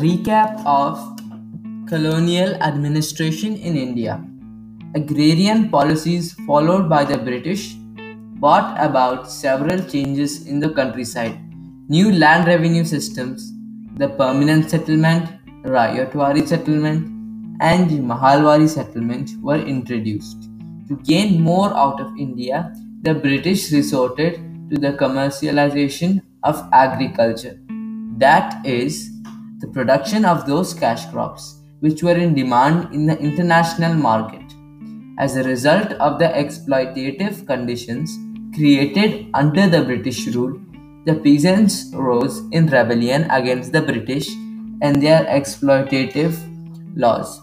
Recap of colonial administration in India. Agrarian policies followed by the British brought about several changes in the countryside. New land revenue systems, the permanent settlement, Rayatwari settlement, and Mahalwari settlement were introduced. To gain more out of India, the British resorted to the commercialization of agriculture. That is, the production of those cash crops which were in demand in the international market. As a result of the exploitative conditions created under the British rule, the peasants rose in rebellion against the British and their exploitative laws.